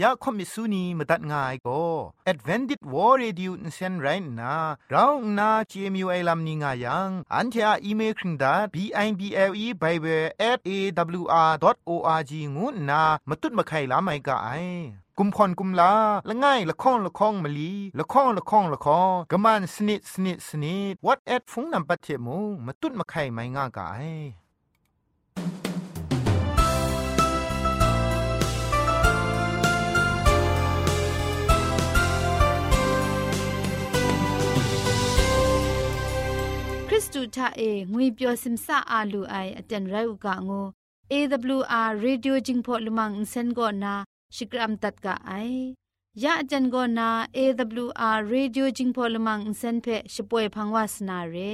อยากคมิสุนีมาตัดง่ายก็ Advented War Radio นเซนไรน่ะเราหน้า CMU ไอ้ลัมนิงายังอันที่อ่าอีเมลคิงดา b i b l e bible at a w r o r g งูน่ะมาตุ้ดมาไข่ลาไม่กะไอกุมพรกุมลาละง่ายละค้องละค้องมะลีละค้องละค้องละค้องกะมันสนิดสนิดสนิด what at ฟงนำปัจเจมูมาตุ้ดมาไข่ไม่ง่ากาย ริสตูทาเองวยเปียวซิมซาอาลูไออจันไรอุกะงู AWR Radio Jingpho Lumang Insen go na Shikram tat ka ai ya ajan go na AWR Radio Jingpho Lumang Insen phe shpoe phangwa sna re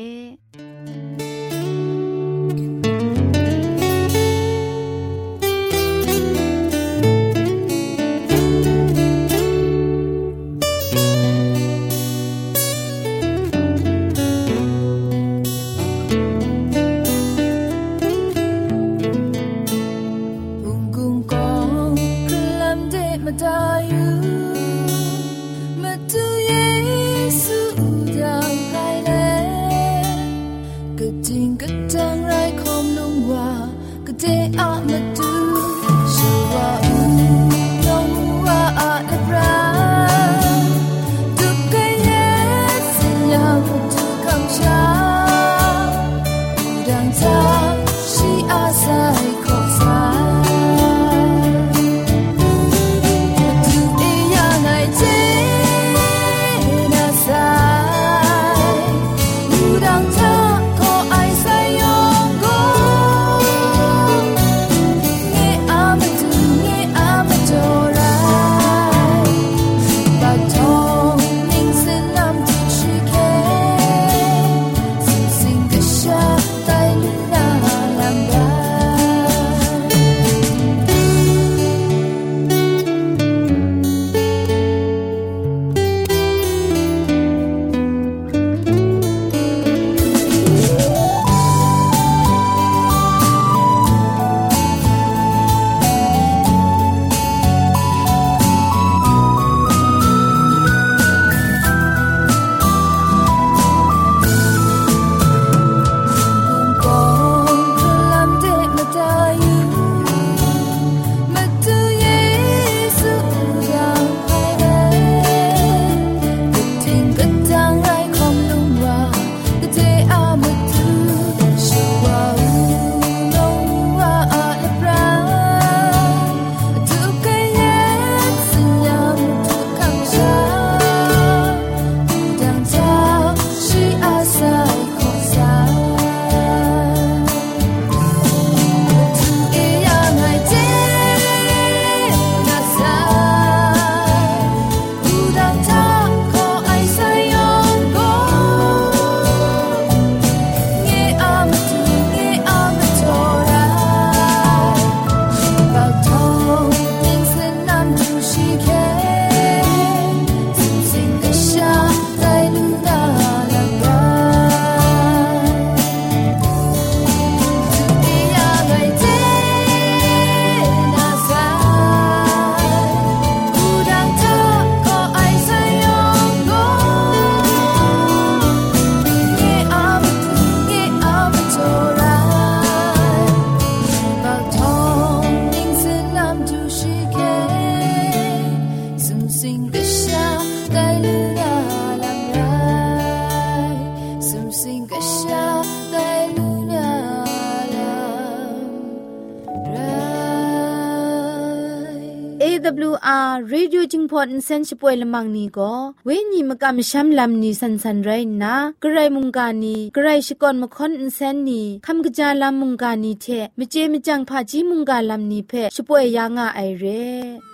พอนเซนช่วยละมังนีก็เวญีมกะมชัมลำนีสันสันไรนะกระไรมุงกานีกระไรชิกอนมคอนเซนนีคำกะจาลำมุงกานีเทมเจมจังพาจีมุงกาลำนีเพช่วยยางาไอเร่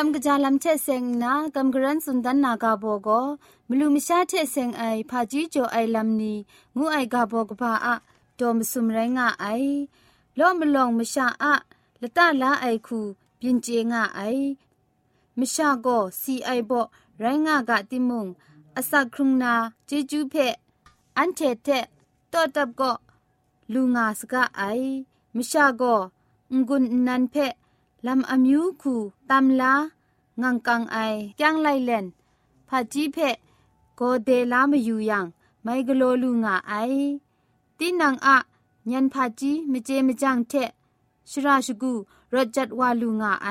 คำกระจาลำเชเซงนะคำกระรันสุนดันนากาโบก็มลูมชาเชเซงไอพาจิโจไอลำนี้งูไอกาโบกบาอะโดมสุมไรงะไอล่อมลองมชาอะละตาลาไอคูปินเจงะไอมชาก็ซีไอโบไรงะกะติมุงอสักครุงนาเจจูเพอันเทเทต่อตับก็ลุงาสกะไอมชาก็งุนนันเพ ลำอมิวคูตำลางังกังไอจังไลเลนผาจีเพโกเดลามาอยู่ยังไม่กโลลูงาไอตีนังอะยันผาจีมเจมจังเทชราชกูรถจัดวาลูงาไอ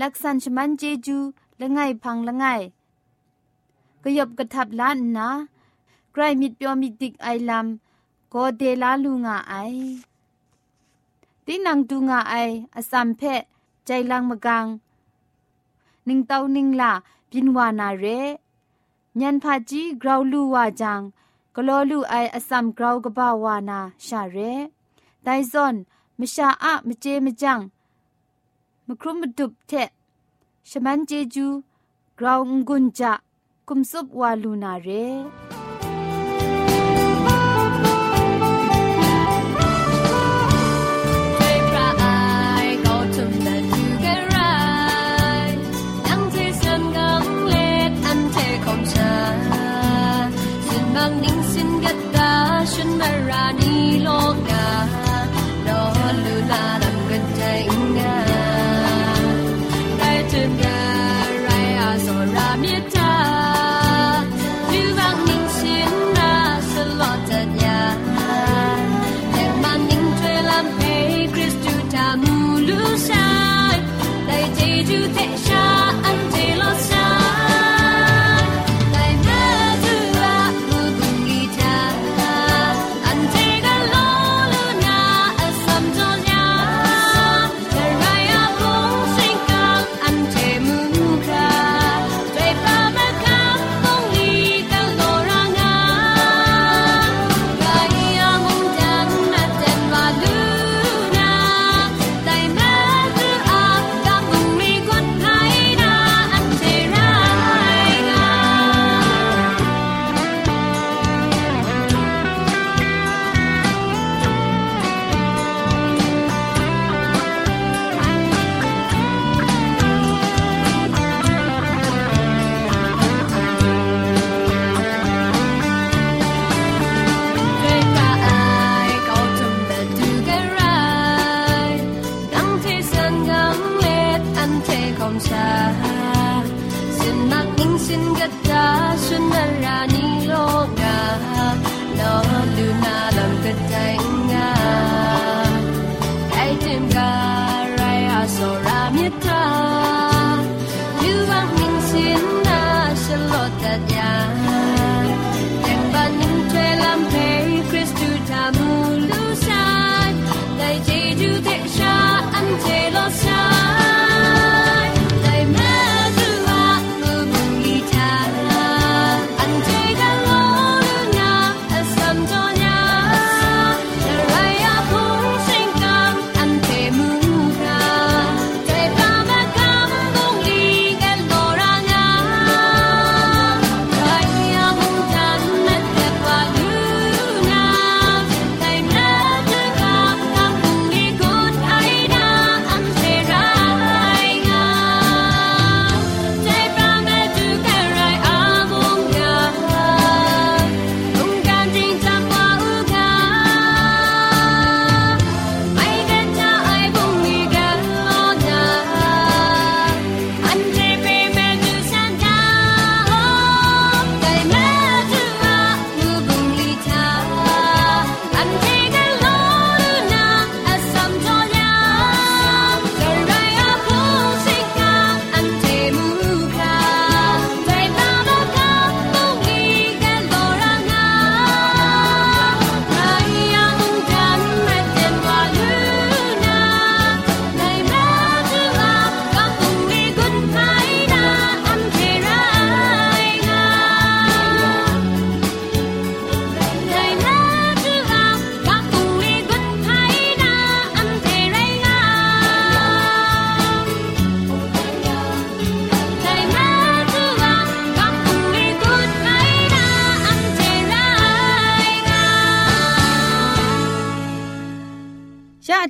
ลักษันชมันเจจูละไงพังละไงกยบกระทับล้านนะใครมิดเปียวมิดดิกไอลำโกเดลาลูงาไอ ตีนังตูงาไออสัมเพใจลังมะกังนิงเต้านิงลาบินวานาเรญันพาจีกราวลูวาจังกลอลูไออสัมกราวกบาวานาชาเรไดซอนมชาอะมเจมจังมครุมดุบเทชมันเจจูกราวงุนจะคุมซุบวาลูนาเร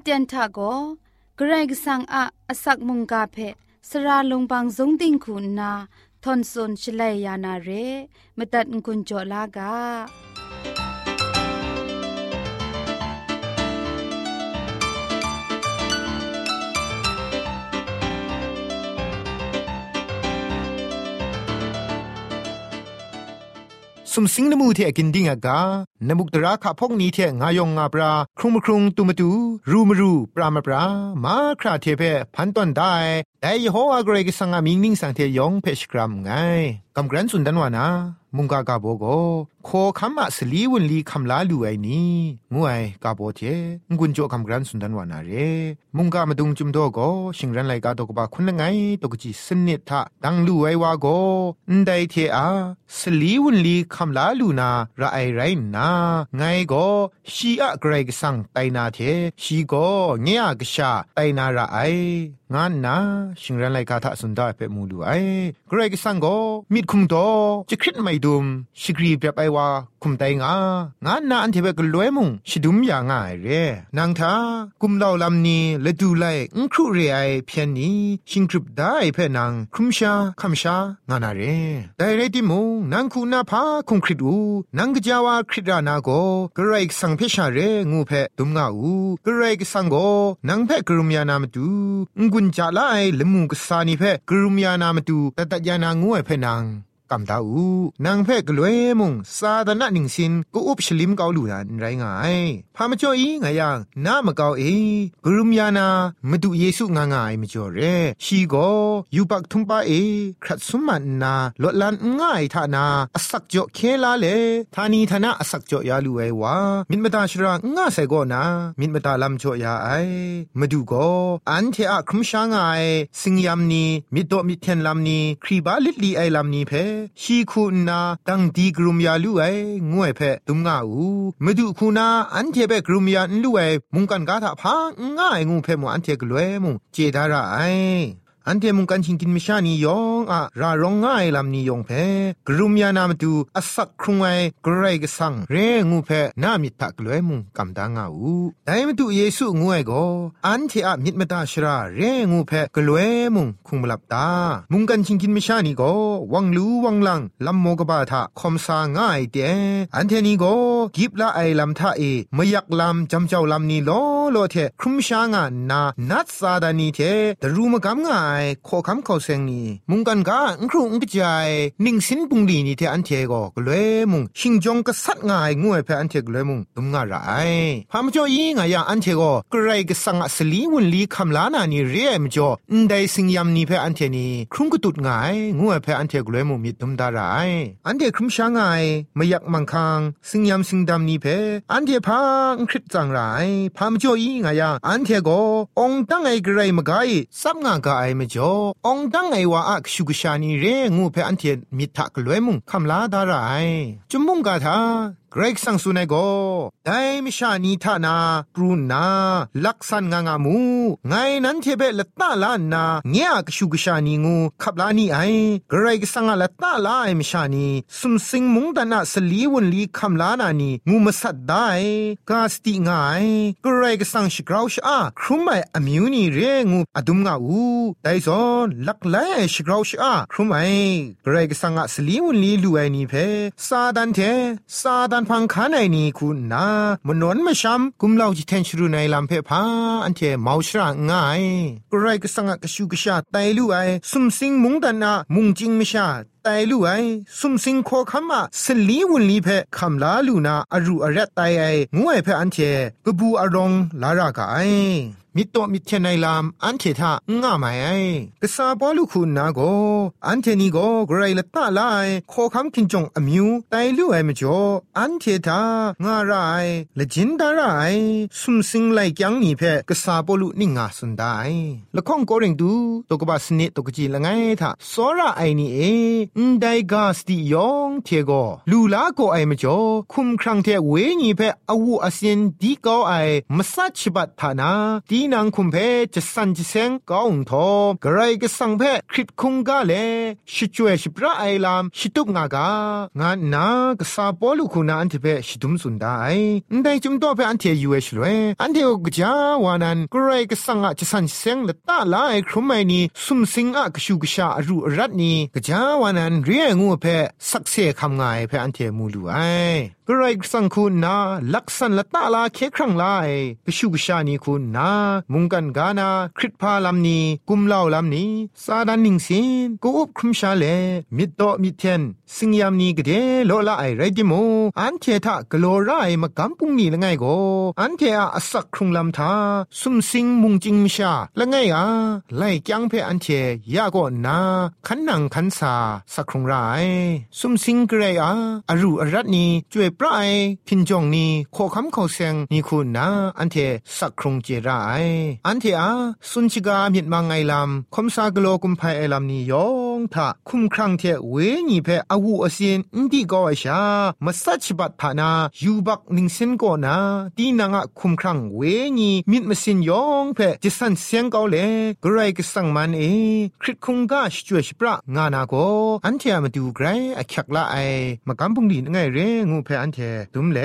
เจนทาโกเกรกสังอาอสักมุงกาเพสระลงบางสงติงคุณนาทอนซนชลัยยานาเรมตัดกุญจลากา สุมสิงนมูเทกินดิงอากานมุกตราขะพกนี้เทงายองงาปราครุมครุงตุมตูรูมรูปรามปรามาคราเทเพพันตอนได้แต่ยโฮอากรกิสังอามิงนิงสังเทยองเพชกรัมไงกำกรันสุนดันวานามุงกากาโบโกโคคำมาสลีวุนลีคำลาลูไอนี่งวยกาโบเทงุนโจคำกรันสุนดันวานาเรมุงกามาดุงจุมโดโกชิงรันไลกาตกบาคุณไงตกจีสนิทะดังลูไอวาโกนไดเทอาสลีวุนลีคำลาลูนาระไอไรนาไงโกชีอะเกรกสังไตนาเทชีโกเงียกชาไตนาระไองานนาชิงรันไลกาทะสุนดาเปมูลูไอเกรกสังโกมิดคุมโตจะคริตไม่ดุมชิกรีแบบไอวาคุมไตงางานนาอันเทเบกลวยมุงชิดุมยางายเรนางทากุมเหล่าลำนี้ละดูไลอุ้งครุเรไอเพียนนี้ชิงกรุบได้เพ่นางคุมชาคำชางานาเรแต่เรติมุงนางคูนาพาคุมคริดูนางกจาวาคริดานาโกกระไรกสังเพชาเรงูเพ่ดุมงาอูกระไรกสังโกนางเพ่กรุมยานามตูงุนจาลาไอลมุงกสานีเพ่กรุมยานามตูตตัดยานางูไอเพ่นาง กำดาอูนางเพ่กลวยมุงซาดานะนิงสินกูอุบชลิมเกาลูนันไรงายพามาจ่ออีงายังน้ามเกาเอกรุมยานามาดูเยซูงางายมาจ่อเรชีโกยูปักทุมปาเอครัดสุมันนาลดลันง่ายทานาอสักจ่อเคลาเลทานีทนาอสักจ่อยาลูไอวามินมตาชรางง่าใส่ก็นามินมตาลำจ่อยาไอมาดูโกอันเทอะครุมชางายสิงยามนีมิดโตมิเทนลำนีครีบาลิดลีไอลำนีเพชีคูนาตังดีกรุมยาลูไองวยเพตุมงาอูมดุคูนาอันเทเปกรุมยาลูไอมุงกันกาถาพาง่ายงูเพมอันเทกลวยมุงเจดาระไอ อันเทมุงกันชิงกินมิชานียองอะรารองง่ายลำนียองเพกรุมยานามตูอสักครุงไอกรไรกสังเรงูเพนามิทักลวยมุงกำดางาอูไดมตุเยซูงวยโกอันเทอะมิดมตาชราเรงูเพกลวยมุงคุงมลับตา มุงกันชิงกินมิชานีโกวังลูวังลังลำโมกบาทะคอมสาง่ายเตอันเทนีโกกิบละไอลำทะเอมยักลำจำเจ้าลำนีโลโลเทครุมชางานานัดซาดานีเทดรูมกำง่ายขอคำเขาเซงนีมุงกันกาครูอุงกจายนิ่งสินปุงลีนี่เทอันเทก็กลวยมุงชิงจงก็สัดง่ายงวยเพออันเทกลวยมุงตุมงาไรพามจ่อยีงายาอันเทก็กรไรก็สังสลีวุนลีคำลานานี่เรียมจ่ออินไดสิงยามนี่เพออันเทนี่ครุงก็ตุดง่ายงวยเพออันเทกลวยมุงมีตุมดาไรอันเทครุมช้างง่ายไม่อยากมังคังสิงยามสิงดำนี่เพออันเทพาอังคริตจังไรพามจ่อยีงายาอันเทก็องตั้งไอกรไรมกายซับงากายมจ่อองตั้งไอวาอักชุกชานีเรงูเพอันเทมิทักลวยมุงคำลาดารายจุมมุงกาทา กรกสังสุนัยโกไดมิชานีทานาปรูนาลักษันงางามูไงนั้นเทเบละตาลานาเงียกชุกชานีงูขับลานีไอเกรกสังละตาลาไอมิชานีสุมสิงมุงดานาสลีวนลีคำลานานีงูมาสัดได้กาสติงไงเกรกสังชกราวชอาครุมไออมิวนีเรงูอดุมงาอูไดซอนลักไลชกราวชอาครุมไอเกรกสังสลีวนลีลูไอนีเพซาดันเทซาดันพังคานไอนีคุณนามนวนมชามกุมเล่าจิเทนชรูในลำเพพาอันเทมาชราง่ายกรไรก็สังกชูกชาไตลู่ไอสุมสิงมุงตันนามุงจิงมชาไตลู่ไอสุมสิงโคคำมาสลีวุนลีเพคำลาลูนาอรูอเรตไตไองวยเพอันเทกบูอารองลารากาไอ มิโตมิเทนัยลามอันเททาง่าไม่ไอกษาบอลูคุณนาโกอันเทนีโกไกรละตาลายขอคำคินจงอมิวไตลูไอมจ่ออันเททางาไรละจินดาไรสุมสิงไลยังนีเพกษาบอลูนิงาสุนไดละข้องโกริงดูตกบาสนิตกจีละไงทาสอระไอนี่เออนไดกาสติยองเทโกลูลาโกไอมจ่อคุมครังเทเวนีเพอวูอาเซียนดีกอไอมสัชบัตทานาดีนางคุมเพจะสันจิเซงก้องทอกระไรก็สังเพคริตคุงกาเลชิจวยชิปราไอลามชิตุกงากางานนากษาปอลูคุณาอันเทเพชิดุมสุนได้ได้จุมตัวเพอันเทยูเอชลเวอันเทอกจาวานันกระไรก็สังอะจะสันเซงละตาลายครุมไม่นีสุมสิงอะกชูกชาอรูรัตนีกจาวานันเรียงูเพสักเสคำไงเพอันเทมูลูไอกระไรก็สังคุณนาลักษณละตาลาเคครั้งไลกชูกชานีคุณนามุงกันกานาคริตพาลำนีกุมเล่าลำนี้ซาดานิงสินกูอุบครุมชาเลมิดโตมิเทนสิงยามนีกเดโลละไอไรดิโมอันเททะกโลไรมากำปุงนีละไงโกอันเทอะอสักครุงลำทาสุมสิงมุงจิงมชาละไงอะไล่จังเพออันเทยาโกนาขันนังขันสาสักครุงไรสุมสิงเกรอะอรูอรัตนีจวยปรายพินจงนีโคคำเขาเซงนี่คุณนาอันเทสักครุงเจรายอันเทอะสุนชิกามิดมังไงลำคมซากโลกุมไพไอลำนี้ยองทะคุมครังเทเวญีเพออวูอสินอินดีก็ไอชามาสัจบัตทานายูบักนิงเซนก็นาตีนางะคุมครังเวญีมิดมาสินยองเพจิสันเสียงเก็เลกรายกสังมันเอคริตคุงกาชจวยชปรางานาโกอันเทมาดูไกรอคักละไอมากำพุงดีนไงเรงูเพอันเทตุมเล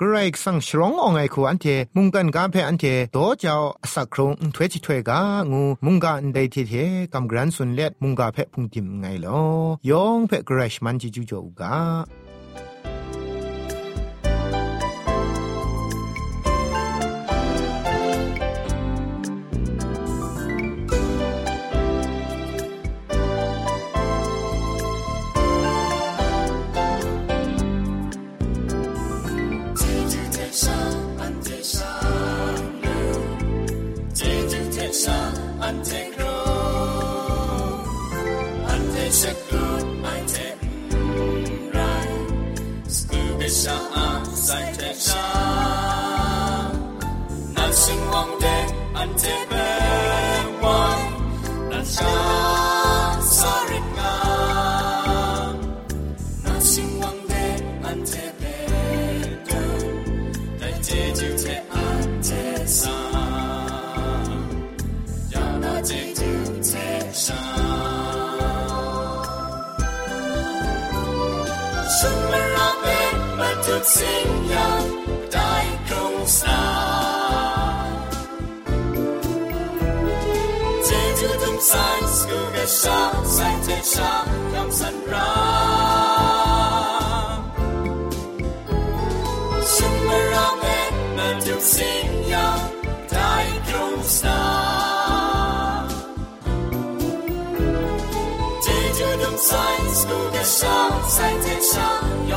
กรายสังชรองอองไงคูอันเทมุงกันกาเพอันเทโตเจ้าสักครงถวยจิถวยกางูมุงกาอันใดเทเทกำกรันสุนเล็ดมุงกาเพพุงติมไงลอยองเพกรชมันจิจูโจกา Saan, saan, saan, chút xinh nhạt tại không xa chế chú thâm sai cứ gà xa sai chế xa không sẵn ra sung mơ ra mẹ mẹ chút xinh nhạt tại không xa chế chú thâm sai cứ gà xa sai chế xa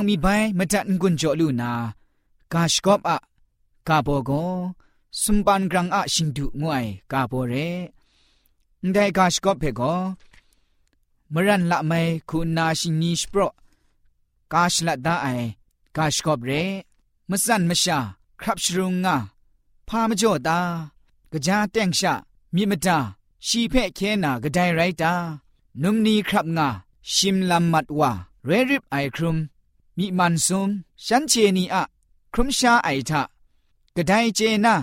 ังมีใบมาจัดกุญจลูนากาชกอบอะกาโบโกสุมปันกรังอะชิงดุงวยกาโบเรได้กาชกอบเพโกมรันละไมคุณนาชิงนีสโปรกาชละดาไอกาชกอบเรมสันมชาครับชรุงงาพามจ่อตากะจาแตงชะมีมตาชีเพเคนากะไดไรตานุมนีครับงาชิมลำมัดวาเรริบไอครุม มีมันซุมฉันเชนีอะครุมชาไอทะกระไดเจนะ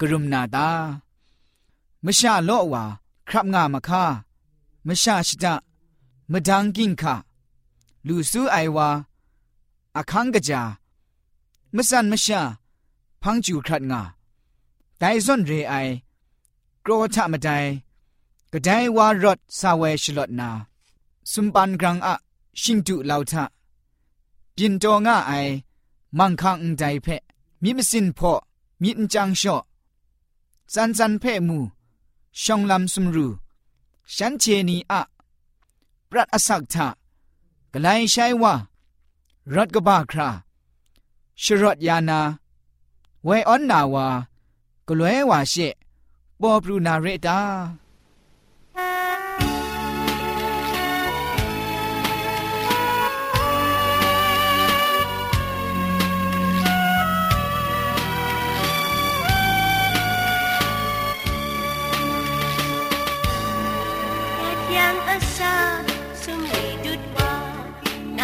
กรุมนาตามชาโลวาครับงามคามชาชิตะมดังกินคะลูซูไอวาอคังกะจามสันมชาพังจูครัดงาไดซอนเรไอกรอทะมะไดกระไดวารอดสาเวชลอดนาสุมปันกรังอะชิงตุลาวทะ ปินโตง่าไอ มังคังใจเพมิมสินพอมินจังชอซันซันเพมูชองลำสมรู ฉันเชนีอะปรัดอสักทะกลายใช้ว่ารถกบ้าคราชรถยานาไวออนนาวากลวยว่าเชปอปรูนาเรตา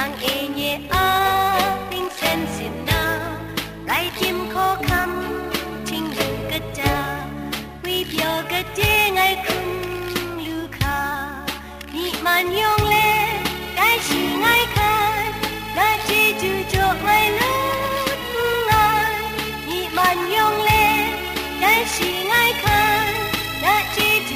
nắng ê nhẹ á sen xin na lại tim khó khăn chính đường cất cha vì biểu cất chế ngày khung lưu kha nhị man yong lê, cái chỉ ngày khai đã chỉ chú cho ngày lớn ngày nhị man yong lê, cái chỉ ngày khai đã chỉ chú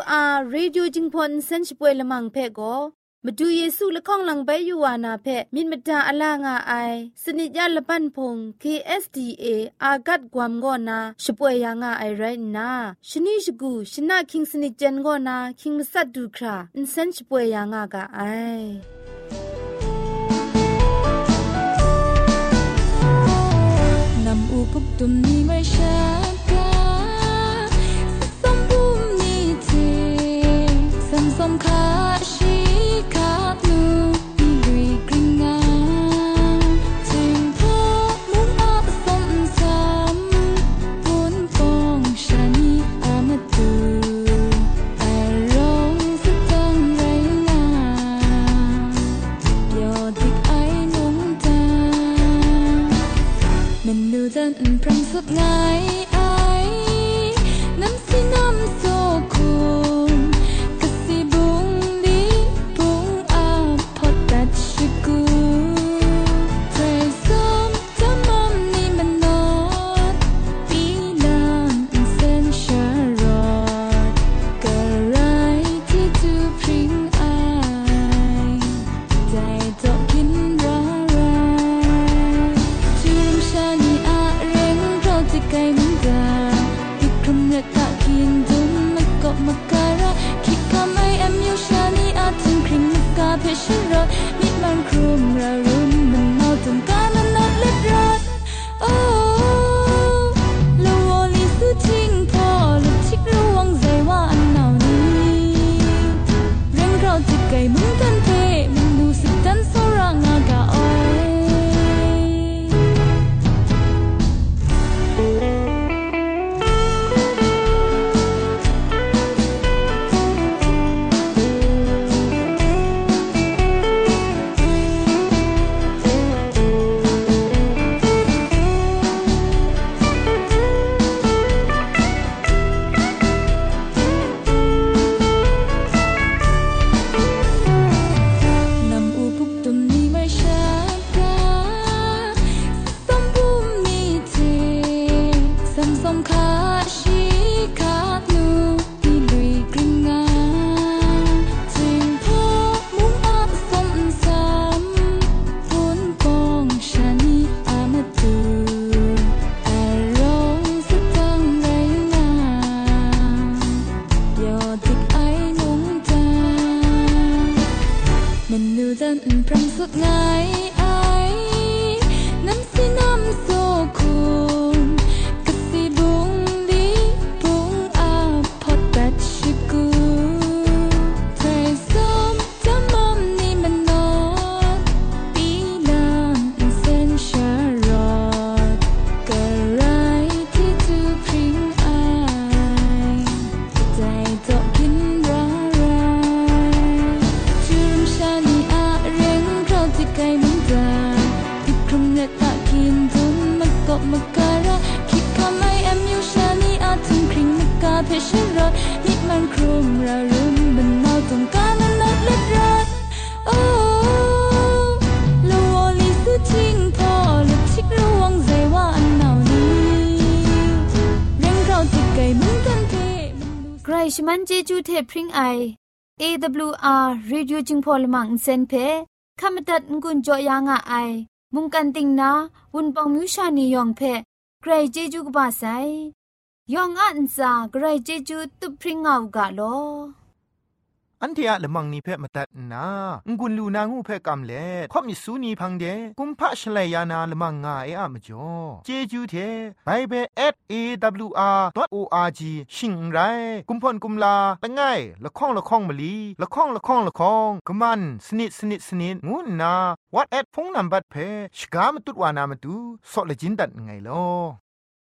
โอจิงพอนเซนช่วยละมังเพ่ก็มาดูเยซูละข้องหลังใบยูวานาเพ่มินมตาอลางาไอสนิจยาละปันพง KSDA อากัดกวมก็นาช่วยยางาไอไรนาชนิชกูชนะคิงสนิจเจนก็นาคิงมัสัดดูคราอินเซนช่วยยางากาไอnam u puk tum ni mai sha 松 suốt ngày. ชมันเจจูเทพริงไอ AWR Reducing Polymer Insen phe ขมตัดงุนจอยางอไอ มุงกันติงนาวุนปองมิวชานียองเพใครเจจูกบาไซยองอันซาใครเจจูตุพริงเอากาโล อันเทียละมังนิเพ่มาตัดนางุนลูนางูเพ่กำเล่ข่อมิสูนีพังเดกุมพะชเลยานาละมังงาเออะมจ่อเจจูเทไปเบส @awr.org ชิงไรกุมพ่นกุมลาละไงละข้องละข้องมะลีละข้องละข้องละข้องกะมันสนิดสนิดสนิดงูนา what at พงนัมบัดเพชกามตุดวานามตุซอเลจินดัดไงลอ